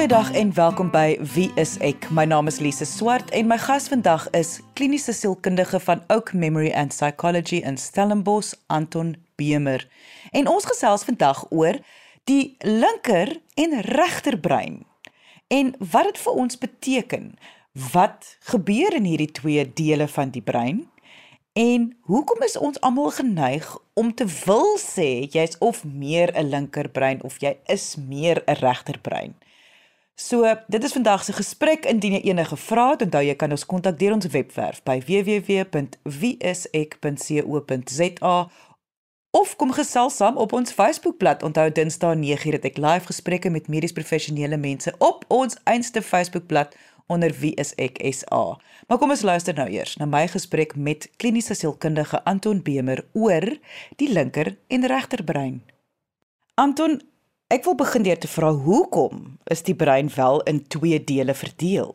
Goeiedag en welkom by Wie is ek? My naam is Lise Swart en my gas vandag is kliniese sielkundige van Oak Memory and Psychology in Stellenbosch, Anton Bemer. En ons gesels vandag oor die linker en regterbrein en wat dit vir ons beteken. Wat gebeur in hierdie twee dele van die brein? En hoekom is ons almal geneig om te wil sê jy's of meer 'n linkerbrein of jy is meer 'n regterbrein? So, dit is vandag se gesprek indien jy enige vrae het, onthou jy kan ons kontak deur ons webwerf by www.wieisek.co.za of kom gesels saam op ons Facebookblad. Onthou Dinsdae 9:00 het ek live gesprekke met medies professionele mense op ons einste Facebookblad onder Wie is ek SA. Maar kom ons luister nou eers na my gesprek met kliniese sielkundige Anton Bemer oor die linker en regterbrein. Anton, Ek wil begin deur te vra hoekom is die brein wel in twee dele verdeel?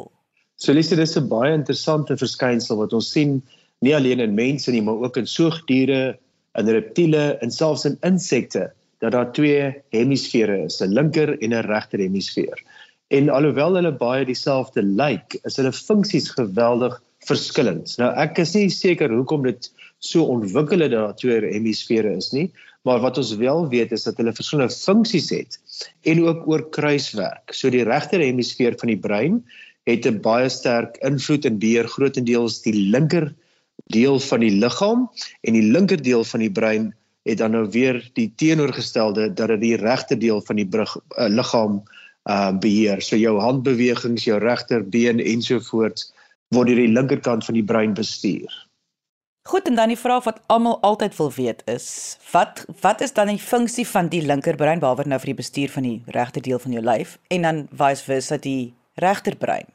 So Lise, dis 'n baie interessante verskynsel wat ons sien nie alleen in mense nie, maar ook in soogdiere, in reptiele en selfs in insekte dat daar twee hemisfere is, 'n linker en 'n regter hemisfeer. En alhoewel hulle baie dieselfde lyk, is hulle funksies geweldig verskillend. Nou ek is nie seker hoekom dit so ontwikkel het dat daar twee hemisfere is nie, maar wat ons wel weet is dat hulle verskillende funksies het en ook oor kruiswerk. So die regter hemisfeer van die brein het 'n baie sterk invloed en beheer grootendeels die linker deel van die liggaam en die linker deel van die brein het dan nou weer die teenoorgestelde dat dit die regter deel van die brug, uh, liggaam uh beheer. So jou handbewegings, jou regterbeen ensovoorts word deur die linkerkant van die brein bestuur. Goed en dan die vraag wat almal altyd wil weet is, wat wat is dan die funksie van die linkerbrein waaroor nou vir die bestuur van die regter deel van jou lyf en dan vice versa die regterbrein?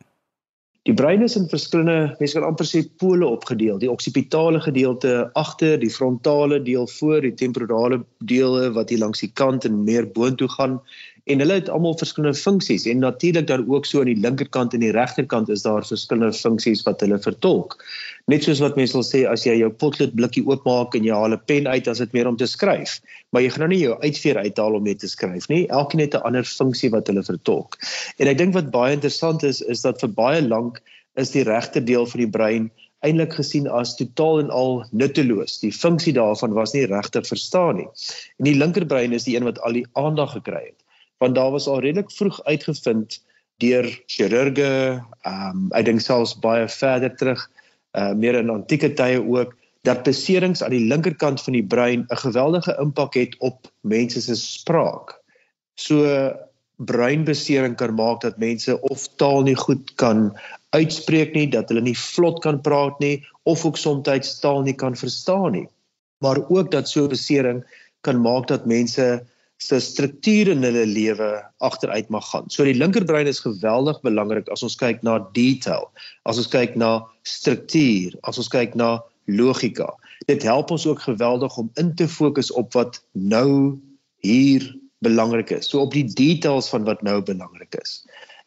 Die brein is in verskillende, mense kan amper sê pole opgedeel. Die oksipitale gedeelte agter, die frontale deel voor, die temporale dele wat hier langs die kant en meer boontoe gaan en hulle het almal verskillende funksies en natuurlik dan ook so aan die linkerkant en die regterkant is daar verskillende funksies wat hulle vertolk. Net soos wat mense sal sê as jy jou potlood blikkie oopmaak en jy haal 'n pen uit, dan is dit meer om te skryf, maar jy gaan nou nie jou uitveer uithaal om mee te skryf nie. Elkeen het 'n ander funksie wat hulle vertolk. En ek dink wat baie interessant is is dat vir baie lank is die regter deel van die brein eintlik gesien as totaal en al nutteloos. Die funksie daarvan was nie regtig verstaan nie. En die linkerbrein is die een wat al die aandag gekry het want daar was al redelik vroeg uitgevind deur chirurge, ehm um, ek dink selfs baie verder terug, uh meer in antieke tye ook dat beserings aan die linkerkant van die brein 'n geweldige impak het op mense se spraak. So breinbesering kan maak dat mense of taal nie goed kan uitspreek nie, dat hulle nie vlot kan praat nie of ook soms taal nie kan verstaan nie. Maar ook dat so besering kan maak dat mense se struktuur in hulle lewe agteruit mag gaan. So die linkerbrein is geweldig belangrik as ons kyk na detail, as ons kyk na struktuur, as ons kyk na logika. Dit help ons ook geweldig om in te fokus op wat nou hier belangrik is. So op die details van wat nou belangrik is.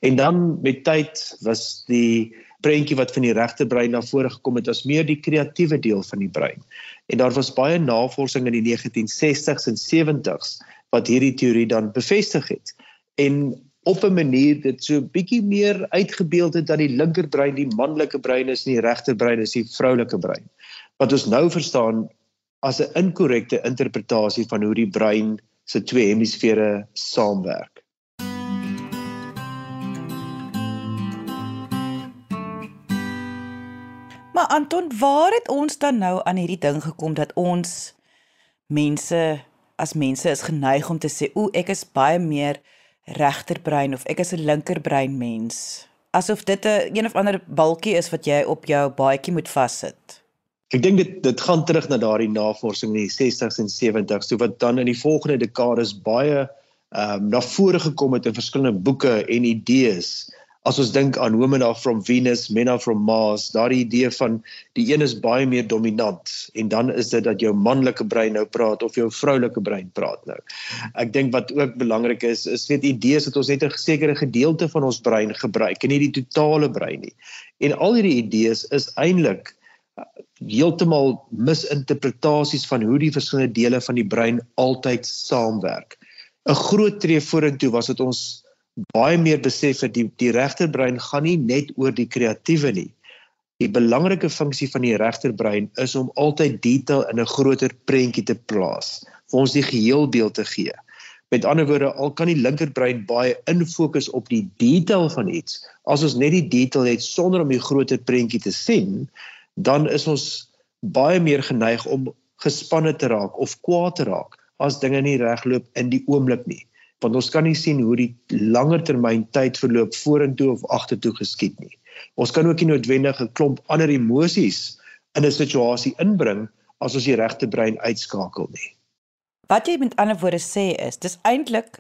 En dan met tyd was die prentjie wat van die regterbrein na vore gekom het as meer die kreatiewe deel van die brein. En daar was baie navorsing in die 1960s en 70s wat hierdie teorie dan bevestig het. En op 'n manier dit so bietjie meer uitgebeeld het dat die linkerbrein die manlike brein is en die regterbrein is die vroulike brein. Wat ons nou verstaan as 'n inkorrekte interpretasie van hoe die brein se twee hemisfere saamwerk. Maar Anton, waar het ons dan nou aan hierdie ding gekom dat ons mense as mense is geneig om te sê o, ek is baie meer regterbrein of ek is 'n linkerbrein mens. Asof dit 'n een of ander balkie is wat jy op jou baadjie moet vassit. Ek dink dit dit gaan terug na daardie navorsing in die 60s en 70s, so wat dan in die volgende dekades baie ehm um, na vore gekom het in verskillende boeke en idees as ons dink aan women are from Venus, men are from Mars, daardie idee van die een is baie meer dominant en dan is dit dat jou manlike brein nou praat of jou vroulike brein praat nou. Ek dink wat ook belangrik is is weet idees dat ons net 'n sekere gedeelte van ons brein gebruik en nie die totale brein nie. En al hierdie idees is eintlik uh, heeltemal misinterpretasies van hoe die verskillende dele van die brein altyd saamwerk. 'n Groot tree vorentoe was dit ons baie meer besef dat die die regterbrein gaan nie net oor die kreatiewe nie. Die belangrike funksie van die regterbrein is om altyd detail in 'n groter prentjie te plaas, vir ons die geheelbeeld te gee. Met ander woorde, al kan die linkerbrein baie infokus op die detail van iets, as ons net die detail het sonder om die groter prentjie te sien, dan is ons baie meer geneig om gespanne te raak of kwaad te raak as dinge nie regloop in die oomblik nie want ons kan nie sien hoe die langer termyn tyd verloop vorentoe of agtertoe geskied nie. Ons kan ook nie noodwendig 'n klomp ander emosies in 'n situasie inbring as ons die regte brein uitskakel nie. Wat jy met ander woorde sê is, dis eintlik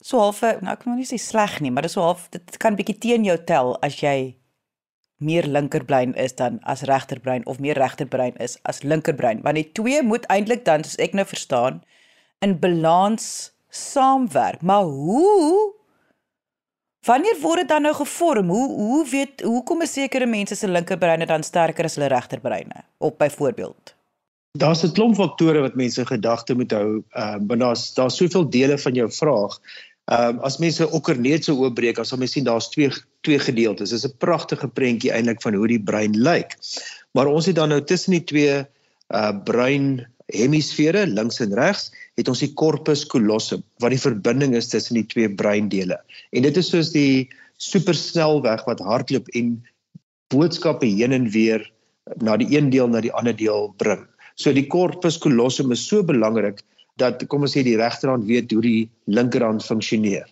so half, nou ek moet nie sê sleg nie, maar dis so half dit kan bietjie teen jou tel as jy meer linkerbrein is dan as regterbrein of meer regterbrein is as linkerbrein, want die twee moet eintlik dan soos ek nou verstaan in balans saamwerk. Maar hoe Wanneer word dit dan nou gevorm? Hoe hoe weet hoekom is sekere mense se linkerbreine dan sterker as hulle regterbreine? Op byvoorbeeld. Daar's 'n klomp faktore wat mense gedagte moet hou. Ehm uh, daar's daar's soveel dele van jou vraag. Ehm uh, as mense okkerneet so oopbreek, as ons sien daar's twee twee gedeeltes. Dit is 'n pragtige prentjie eintlik van hoe die brein lyk. Maar ons het dan nou tussen die twee uh brein hemisfere links en regs het ons die corpus callosum wat die verbinding is tussen die twee breindele. En dit is soos die supersnelweg wat hardloop en boodskappe heen en weer na die een deel na die ander deel bring. So die corpus callosum is so belangrik dat kom ons sê die regterhand weet hoe die linkerhand funksioneer.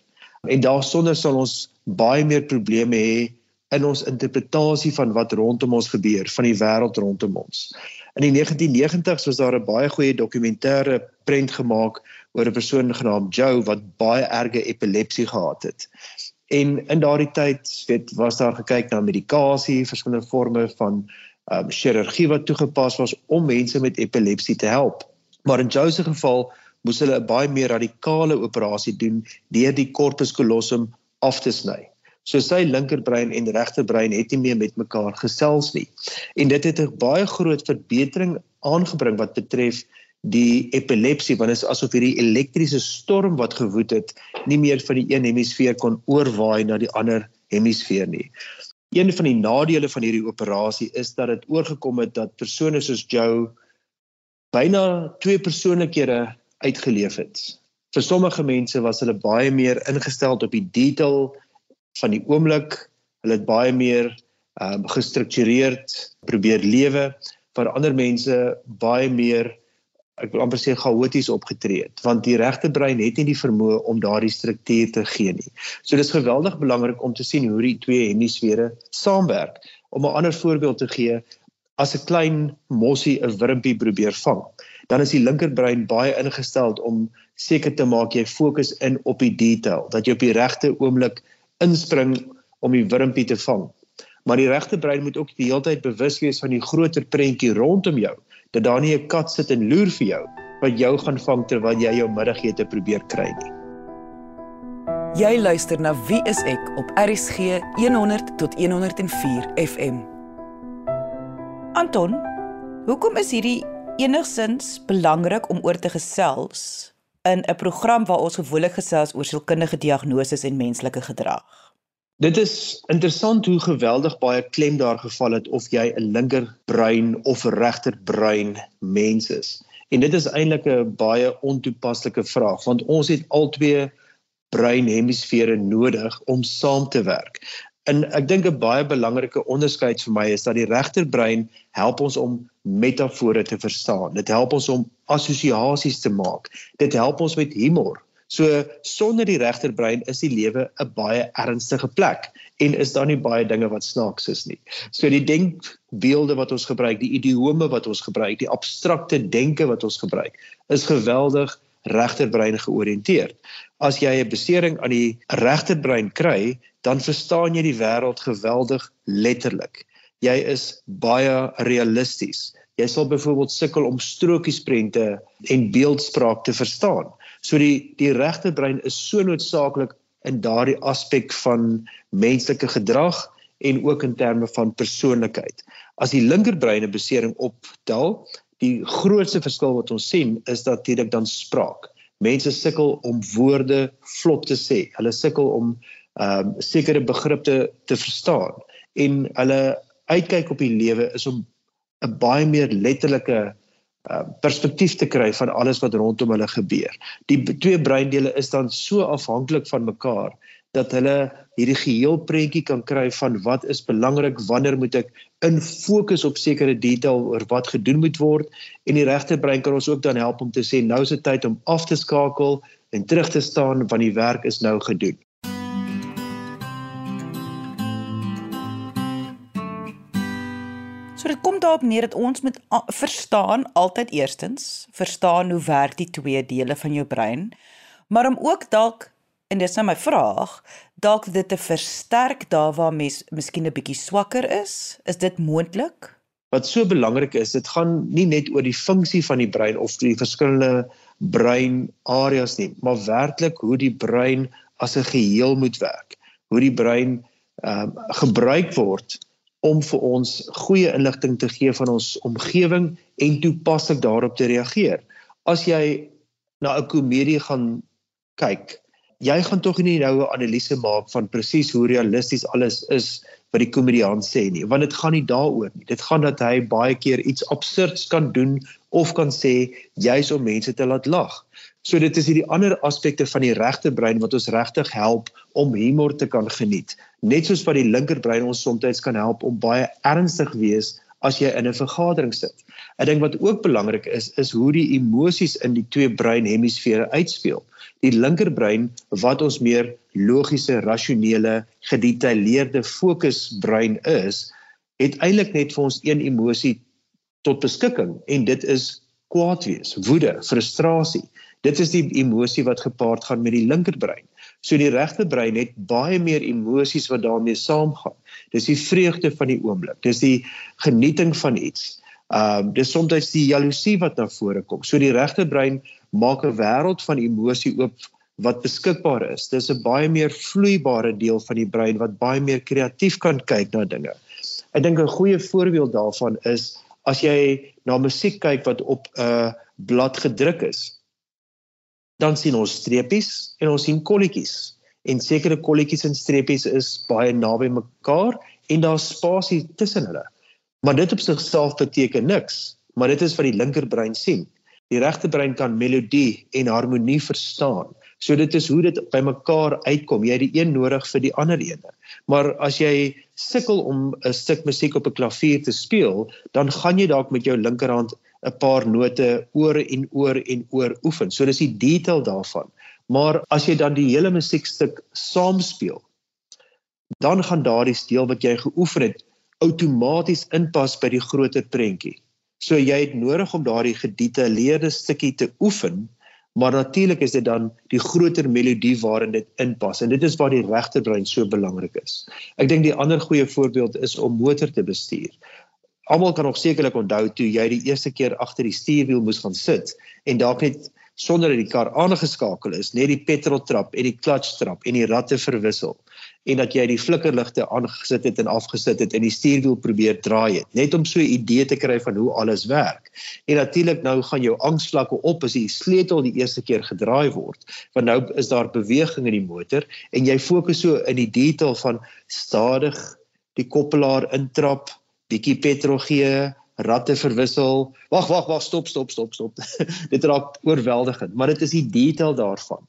En daarsonder sal ons baie meer probleme hê in ons interpretasie van wat rondom ons gebeur, van die wêreld rondom ons. In die 1990s was daar 'n baie goeie dokumentêre prent gemaak oor 'n persoon genaamd Joe wat baie erge epilepsie gehad het. En in daardie tyd, weet, was daar gekyk na medikasie, verskillende forme van ehm um, chirurgie wat toegepas was om mense met epilepsie te help. Maar in Joe se geval moes hulle 'n baie meer radikale operasie doen deur die corpus callosum af te sny. So sy linkerbrein en regterbrein het nie meer met mekaar gesels nie. En dit het 'n baie groot verbetering aangebring wat betref die epilepsie want dit is asof hierdie elektriese storm wat gewoed het nie meer van die een hemisfeer kon oorwaai na die ander hemisfeer nie. Een van die nadele van hierdie operasie is dat dit oorgekom het dat persone soos Joe byna twee persoonlikhede uitgeleef het. Vir sommige mense was hulle baie meer ingestel op die detail van die oomblik. Hulle het baie meer ehm um, gestruktureerd probeer lewe vir ander mense baie meer ek wil amper sê chaoties opgetree het want die regte brein het nie die vermoë om daardie struktuur te gee nie. So dis geweldig belangrik om te sien hoe die twee hemisfere saamwerk. Om 'n ander voorbeeld te gee, as 'n klein mossie 'n wurmpie probeer vang, dan is die linkerbrein baie ingestel om seker te maak jy fokus in op die detail, dat jy op die regte oomblik inspring om die wurmpie te vang. Maar die regte brein moet ook die hele tyd bewus wees van die groter prentjie rondom jou, dat daar nie 'n kat sit en loer vir jou wat jou gaan vang terwyl jy jou middagete probeer kry nie. Jy luister na Wie is ek op RCG 100 tot 104 FM. Anton, hoekom is hierdie enigsins belangrik om oor te gesels in 'n program waar ons gewoonlik gesels oor sielkundige diagnoses en menslike gedrag. Dit is interessant hoe geweldig baie klem daar geval het of jy 'n linkerbrein of 'n regterbrein mens is. En dit is eintlik 'n baie ontoepaslike vraag want ons het albei breinhemisfere nodig om saam te werk. En ek dink 'n baie belangrike onderskeid vir my is dat die regterbrein help ons om metafore te verstaan. Dit help ons om assosiasies te maak. Dit help ons met humor. So sonder die regterbrein is die lewe 'n baie ernstige plek en is daar nie baie dinge wat snaaks is nie. So die denkbeelde wat ons gebruik, die idiome wat ons gebruik, die abstrakte denke wat ons gebruik, is geweldig regterbrein georiënteerd. As jy 'n besering aan die regterbrein kry, dan verstaan jy die wêreld geweldig letterlik. Jy is baie realisties. Jy sal byvoorbeeld sukkel om strokiesprente en beeldspraak te verstaan. So die die regte brein is so noodsaaklik in daardie aspek van menslike gedrag en ook in terme van persoonlikheid. As die linkerbrein 'n besering optel, die grootste verskil wat ons sien is dat dit dan spraak mense sukkel om woorde vlot te sê. Hulle sukkel om ehm um, sekere begrippe te verstaan en hulle uitkyk op die lewe is om 'n baie meer letterlike uh, perspektief te kry van alles wat rondom hulle gebeur. Die twee breindele is dan so afhanklik van mekaar dat hulle hierdie geheel prentjie kan kry van wat is belangrik, wanneer moet ek in fokus op sekere detail oor wat gedoen moet word en die regte brein kan ons ook dan help om te sê nou is dit tyd om af te skakel en terug te staan want die werk is nou gedoen. So dit kom daarop neer dat ons moet verstaan altyd eerstens, verstaan hoe werk die twee dele van jou brein, maar om ook dalk En dis nou my vraag, dalk dit te versterk daar waar mens miskien 'n bietjie swakker is, is dit moontlik? Wat so belangrik is, dit gaan nie net oor die funksie van die brein of die verskillende breinareas nie, maar werklik hoe die brein as 'n geheel moet werk. Hoe die brein uh, gebruik word om vir ons goeie inligting te gee van ons omgewing en toepaslik daarop te reageer. As jy na 'n komedie gaan kyk, jy gaan tog nie nou 'n analise maak van presies hoe realisties alles is wat die komediant sê nie, want dit gaan nie daaroor nie. Dit gaan dat hy baie keer iets absurds kan doen of kan sê juis om mense te laat lag. So dit is hierdie ander aspekte van die regte brein wat ons regtig help om humor te kan geniet. Net soos wat die linkerbrein ons soms kan help om baie ernstig wees as jy in 'n vergadering sit. Ek dink wat ook belangrik is is hoe die emosies in die twee breinhemisfere uitspeel die linkerbrein wat ons meer logiese, rasionele, gedetailleerde fokusbrein is, het eintlik net vir ons een emosie tot beskikking en dit is kwaad wees, woede, frustrasie. Dit is die emosie wat gepaard gaan met die linkerbrein. So die regterbrein het baie meer emosies wat daarmee saamgaan. Dis die vreugde van die oomblik. Dis die genieting van iets. Ehm um, dis soms die jaloesie wat na vore kom. So die regterbrein maak 'n wêreld van emosie oop wat beskikbaar is. Dis 'n baie meer vloeibare deel van die brein wat baie meer kreatief kan kyk na dinge. Ek dink 'n goeie voorbeeld daarvan is as jy na musiek kyk wat op 'n blad gedruk is. Dan sien ons streepies en ons sien kolletjies. En sekere kolletjies en streepies is baie naby mekaar en daar's spasie tussen hulle. Maar dit op sigself beteken niks, maar dit is wat die linkerbrein sien. Die regte brein kan melodie en harmonie verstaan. So dit is hoe dit by mekaar uitkom. Jy het die een nodig vir die ander ene. Maar as jy sukkel om 'n stuk musiek op 'n klavier te speel, dan gaan jy dalk met jou linkerhand 'n paar note oor en oor en oor oefen. So dis die detail daarvan. Maar as jy dan die hele musiekstuk saam speel, dan gaan daardie steel wat jy geoefen het outomaties inpas by die groter prentjie. So jy het nodig om daardie gedetailleerde stukkie te oefen, maar natuurlik is dit dan die groter melodie waarin dit inpas en dit is waar die regterbrein so belangrik is. Ek dink die ander goeie voorbeeld is om motor te bestuur. Almal kan nog sekerlik onthou toe jy die eerste keer agter die stuurwiel moes gaan sit en dalk net sonder dat die kar aangeskakel is, net die petroltrap en die clutch-trap en die ratte verwissel en dat jy die flikkerligte aangesit het en afgesit het en die stuurwiel probeer draai het net om so 'n idee te kry van hoe alles werk. En natuurlik nou gaan jou angsvlakke op as die sleutel die eerste keer gedraai word, want nou is daar beweging in die motor en jy fokus so in die detail van stadig die koppelaar intrap, bietjie petrol gee, ratte verwissel. Wag, wag, wag, stop, stop, stop, stop. dit raak oorweldigend, maar dit is die detail daarvan.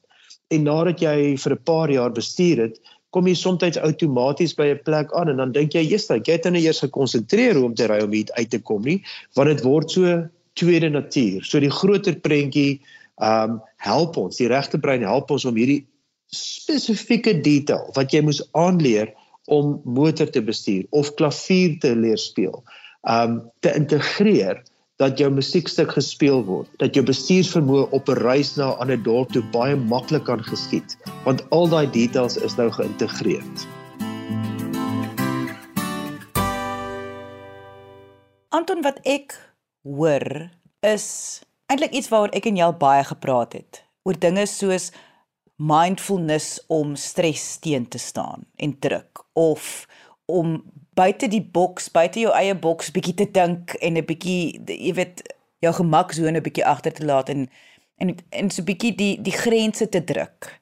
En nadat jy vir 'n paar jaar bestuur het, kom jy soms outomaties by 'n plek aan en dan dink jy, "Jesus, jy het nou eers gekonsentreer om te ry om hier uit te kom nie, want dit word so tweede natuur." So die groter prentjie um help ons, die regte brein help ons om hierdie spesifieke detail wat jy moes aanleer om motor te bestuur of klavier te leer speel um te integreer dat jou musiekstuk gespeel word, dat jou bestuursvermoë op 'n reis na 'n ander dorp toe baie maklik kan geskied, want al daai details is nou geïntegreer. Anton wat ek hoor is eintlik iets waaroor ek en jy al baie gepraat het, oor dinge soos mindfulness om stres teen te staan en druk of om buite die boks, buite jou eie boks bietjie te dink en 'n bietjie jy weet jou gemaksone bietjie agter te laat en en en so bietjie die die grense te druk.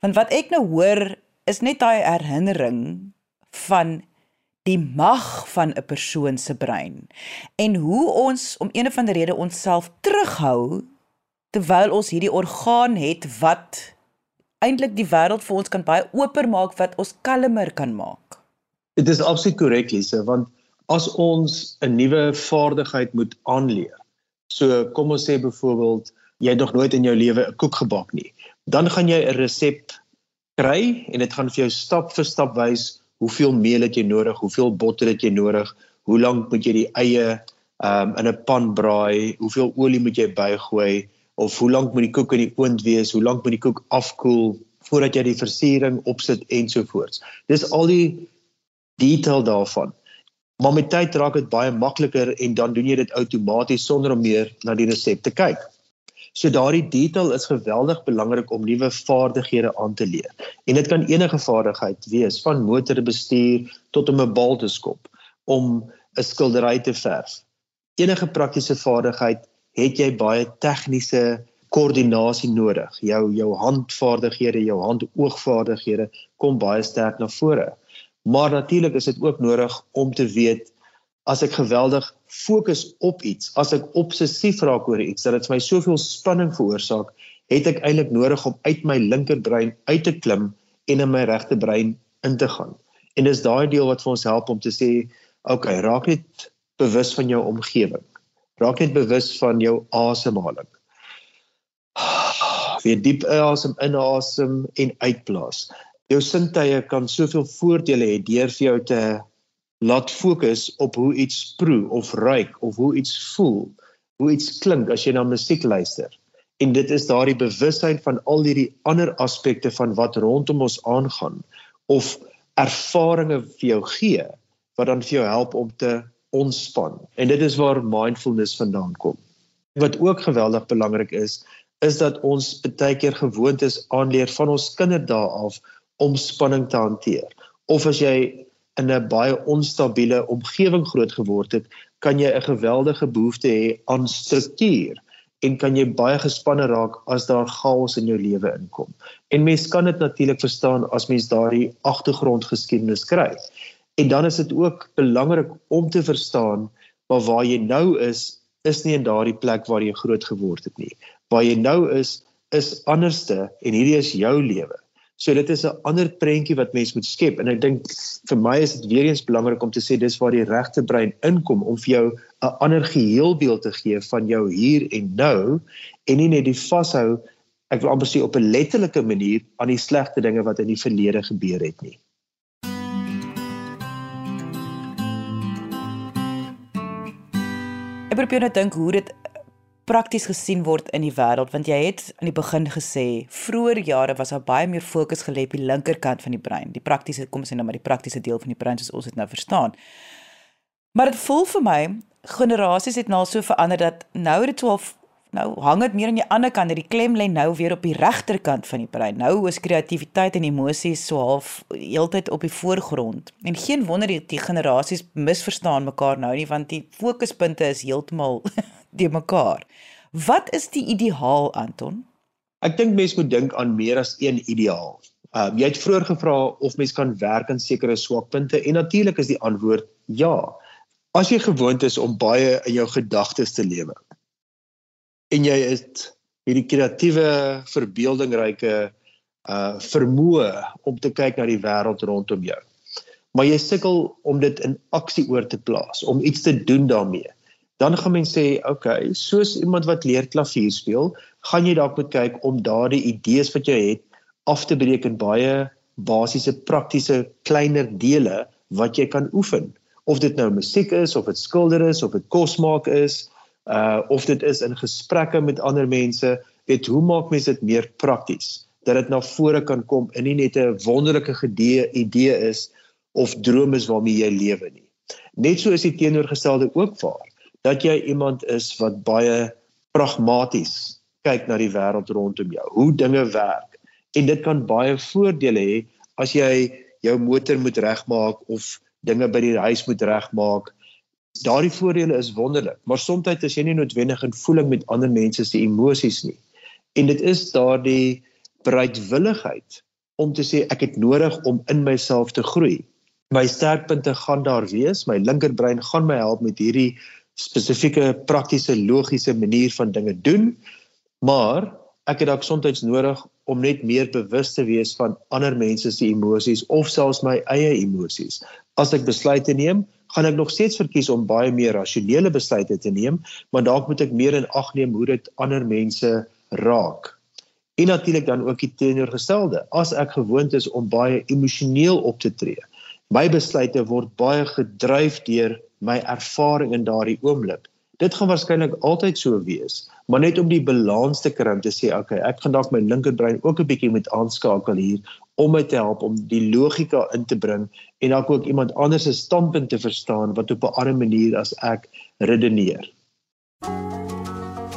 Want wat ek nou hoor is net daai herinnering van die mag van 'n persoon se brein en hoe ons om een of ander rede onsself terughou terwyl ons hierdie orgaan het wat eintlik die wêreld vir ons kan baie oper maak wat ons kalmer kan maak. Dit is absoluut korrek Lise want as ons 'n nuwe vaardigheid moet aanleer. So kom ons sê byvoorbeeld jy het nog nooit in jou lewe 'n koek gebak nie. Dan gaan jy 'n resep kry en dit gaan vir jou stap vir stap wys hoeveel meel het jy nodig, hoeveel botter het jy nodig, hoe lank moet jy die eie um, in 'n pan braai, hoeveel olie moet jy bygooi of hoe lank moet die koek in die oond wees, hoe lank moet die koek afkoel voordat jy die versiering opsit ensovoorts. Dis al die detail daarvan. Maar met tyd raak dit baie makliker en dan doen jy dit outomaties sonder om meer na die resep te kyk. So daardie detail is geweldig belangrik om nuwe vaardighede aan te leer. En dit kan enige vaardigheid wees, van motorbestuur tot om 'n bal te skop, om 'n skildery te verf. Enige praktiese vaardigheid het jy baie tegniese koördinasie nodig. Jou jou handvaardighede, jou handoogvaardighede kom baie sterk na vore. Maar natuurlik is dit ook nodig om te weet as ek geweldig fokus op iets, as ek obsessief raak oor iets, dat dit vir my soveel spanning veroorsaak, het ek eintlik nodig om uit my linkerbrein uit te klim en in my regte brein in te gaan. En dis daai deel wat vir ons help om te sê, okay, raak net bewus van jou omgewing. Raak net bewus van jou asemhaling. Weer diep asem inasem en uitblaas. Jou sintuie kan soveel voordele hê deur vir jou te laat fokus op hoe iets proe of ruik of hoe iets voel, hoe iets klink as jy na musiek luister. En dit is daardie bewustheid van al hierdie ander aspekte van wat rondom ons aangaan of ervarings vir jou gee wat dan vir jou help om te ontspan. En dit is waar mindfulness vandaan kom. Wat ook geweldig belangrik is, is dat ons baie keer gewoontes aanleer van ons kinderdae af om spanning te hanteer. Of as jy in 'n baie onstabiele omgewing groot geword het, kan jy 'n geweldige behoefte hê aan struktuur en kan jy baie gespanne raak as daar chaos in jou lewe inkom. En mens kan dit natuurlik verstaan as mens daardie agtergrondgeskiedenis kry. En dan is dit ook belangrik om te verstaan maar waar jy nou is, is nie in daardie plek waar jy groot geword het nie. Waar jy nou is, is anderste en hierdie is jou lewe. So dit is 'n ander prentjie wat mens moet skep en ek dink vir my is dit weer eens belangrik om te sê dis waar die regte brein inkom om vir jou 'n ander geheelbeeld te gee van jou hier en nou en nie net die vashou ek wil amper sê op 'n letterlike manier aan die slegte dinge wat in die verlede gebeur het nie. Ek probeer net dink hoe dit prakties gesien word in die wêreld want jy het aan die begin gesê vroeër jare was daar baie meer fokus gelê op die linkerkant van die brein. Die praktiese kom ons sê nou maar die praktiese deel van die brein soos ons dit nou verstaan. Maar dit voel vir my generasies het nou so verander dat nou het dit nou hang dit meer aan die ander kant die klem lê nou weer op die regterkant van die brein nou is kreatiwiteit en emosies so half heeltyd op die voorgrond en geen wonder die, die generasies misverstaan mekaar nou nie want die fokuspunte is heeltemal de mekaar. Wat is die ideaal Anton? Ek dink mense moet dink aan meer as een ideaal. Ehm uh, jy het vroeër gevra of mens kan werk aan sekere swakpunte en natuurlik is die antwoord ja. As jy gewoond is om baie in jou gedagtes te lewe en jy het hierdie kreatiewe, verbeeldingryke uh vermoë om te kyk na die wêreld rondom jou. Maar jy sukkel om dit in aksie oor te plaas, om iets te doen daarmee dan gaan mense sê, okay, soos iemand wat leer klavier speel, gaan jy dalk moet kyk om daardie idees wat jy het af te breek in baie basiese praktiese kleiner dele wat jy kan oefen. Of dit nou musiek is of dit skilder is of dit kos maak is, uh of dit is in gesprekke met ander mense, weet hoe maak mense dit meer prakties dat dit na vore kan kom en nie net 'n wonderlike idee idee is of droom is waarmee jy lewe nie. Net so is die teenoorgestelde ook waar dat jy iemand is wat baie pragmaties kyk na die wêreld rondom jou, hoe dinge werk. En dit kan baie voordele hê as jy jou motor moet regmaak of dinge by die huis moet regmaak. Daardie voordele is wonderlik, maar soms is jy nie noodwendig in voeling met ander mense se emosies nie. En dit is daardie bereidwilligheid om te sê ek het nodig om in myself te groei. My sterkpunte gaan daar wees, my linkerbrein gaan my help met hierdie spesifieke praktiese logiese manier van dinge doen, maar ek het dalk soms nodig om net meer bewus te wees van ander mense se emosies of selfs my eie emosies. As ek besluite neem, gaan ek nog steeds verkies om baie meer rasionele besluite te neem, maar dalk moet ek meer in ag neem hoe dit ander mense raak. En natuurlik dan ook die teenoorgestelde. As ek gewoond is om baie emosioneel op te tree, my besluite word baie gedryf deur my ervaring in daardie oomblik. Dit gaan waarskynlik altyd so wees, maar net om die balans te kry om te sê, okay, ek gaan dalk my linkerbrein ook 'n bietjie met aanskakel hier om my te help om die logika in te bring en dalk ook iemand anders se standpunt te verstaan wat op 'n ander manier as ek redeneer.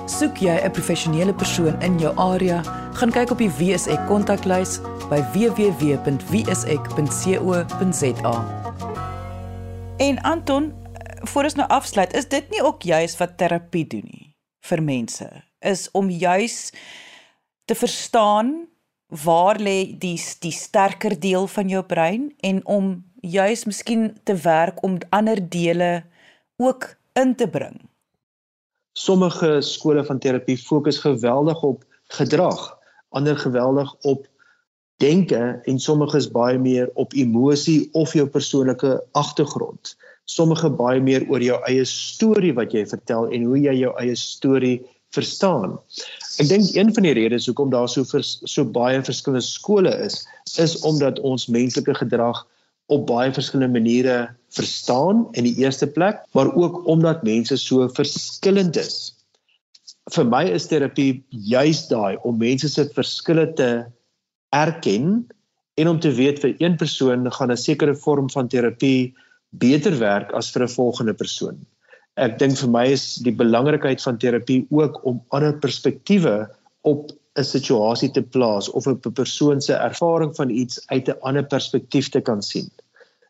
Soek jy 'n professionele persoon in jou area, gaan kyk op die WSE kontaklys by www.wsek.co.za. En Anton, voor ons nou afsluit, is dit nie ook juis wat terapie doen nie vir mense? Is om juis te verstaan waar lê die die sterker deel van jou brein en om juis miskien te werk om ander dele ook in te bring. Sommige skole van terapie fokus geweldig op gedrag, ander geweldig op denke en sommige is baie meer op emosie of jou persoonlike agtergrond. Sommige baie meer oor jou eie storie wat jy vertel en hoe jy jou eie storie verstaan. Ek dink een van die redes hoekom daar so vers, so baie verskillende skole is, is omdat ons menslike gedrag op baie verskillende maniere verstaan in die eerste plek, maar ook omdat mense so verskillend is. Vir my is terapie juis daai om mense se verskille te erken en om te weet vir een persoon gaan 'n sekere vorm van terapie beter werk as vir 'n volgende persoon. Ek dink vir my is die belangrikheid van terapie ook om ander perspektiewe op 'n situasie te plaas of op 'n persoon se ervaring van iets uit 'n ander perspektief te kan sien.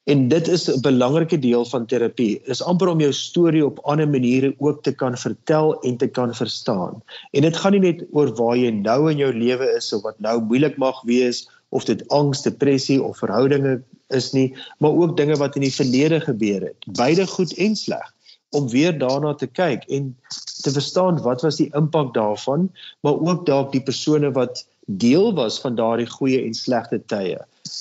En dit is 'n belangrike deel van terapie. Is amper om jou storie op ander maniere ook te kan vertel en te kan verstaan. En dit gaan nie net oor waar jy nou in jou lewe is of wat nou moeilik mag wees of dit angs, depressie of verhoudinge is nie, maar ook dinge wat in die verlede gebeur het, beide goed en sleg om weer daarna te kyk en te verstaan wat was die impak daarvan, maar ook dalk die persone wat deel was van daardie goeie en slegte tye.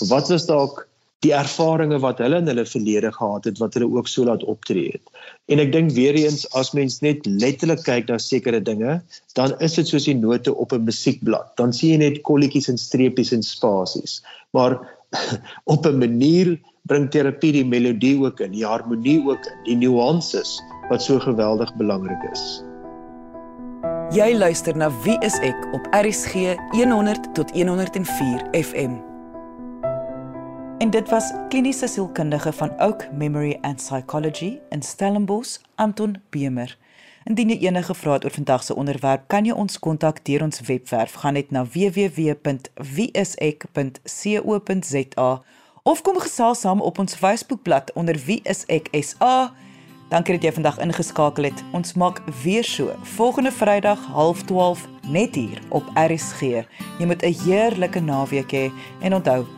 Wat was dalk die ervarings wat hulle in hulle verlede gehad het wat hulle ook so laat optree het. En ek dink weer eens as mens net letterlik kyk na sekere dinge, dan is dit soos die note op 'n musiekblad. Dan sien jy net kolletjies en streepies en spasies. Maar op 'n manier bring terapie die melodie ook in, die harmonie ook in, die nuances wat so geweldig belangrik is. Jy luister na Wie is ek op RCG 100 tot 104 FM. En dit was kliniese sielkundige van Oak Memory and Psychology in Stellenbosch, Anton Bemer. Indien jy enige vrae het oor vandag se onderwerp, kan jy ons kontak deur ons webwerf. Gaan net na www.wieisek.co.za of kom gesels saam op ons Facebookblad onder wieiseksa. Dankie dat jy vandag ingeskakel het. Ons maak weer so volgende Vrydag 12:30 net hier op RSG. Jy moet 'n heerlike naweek hê en onthou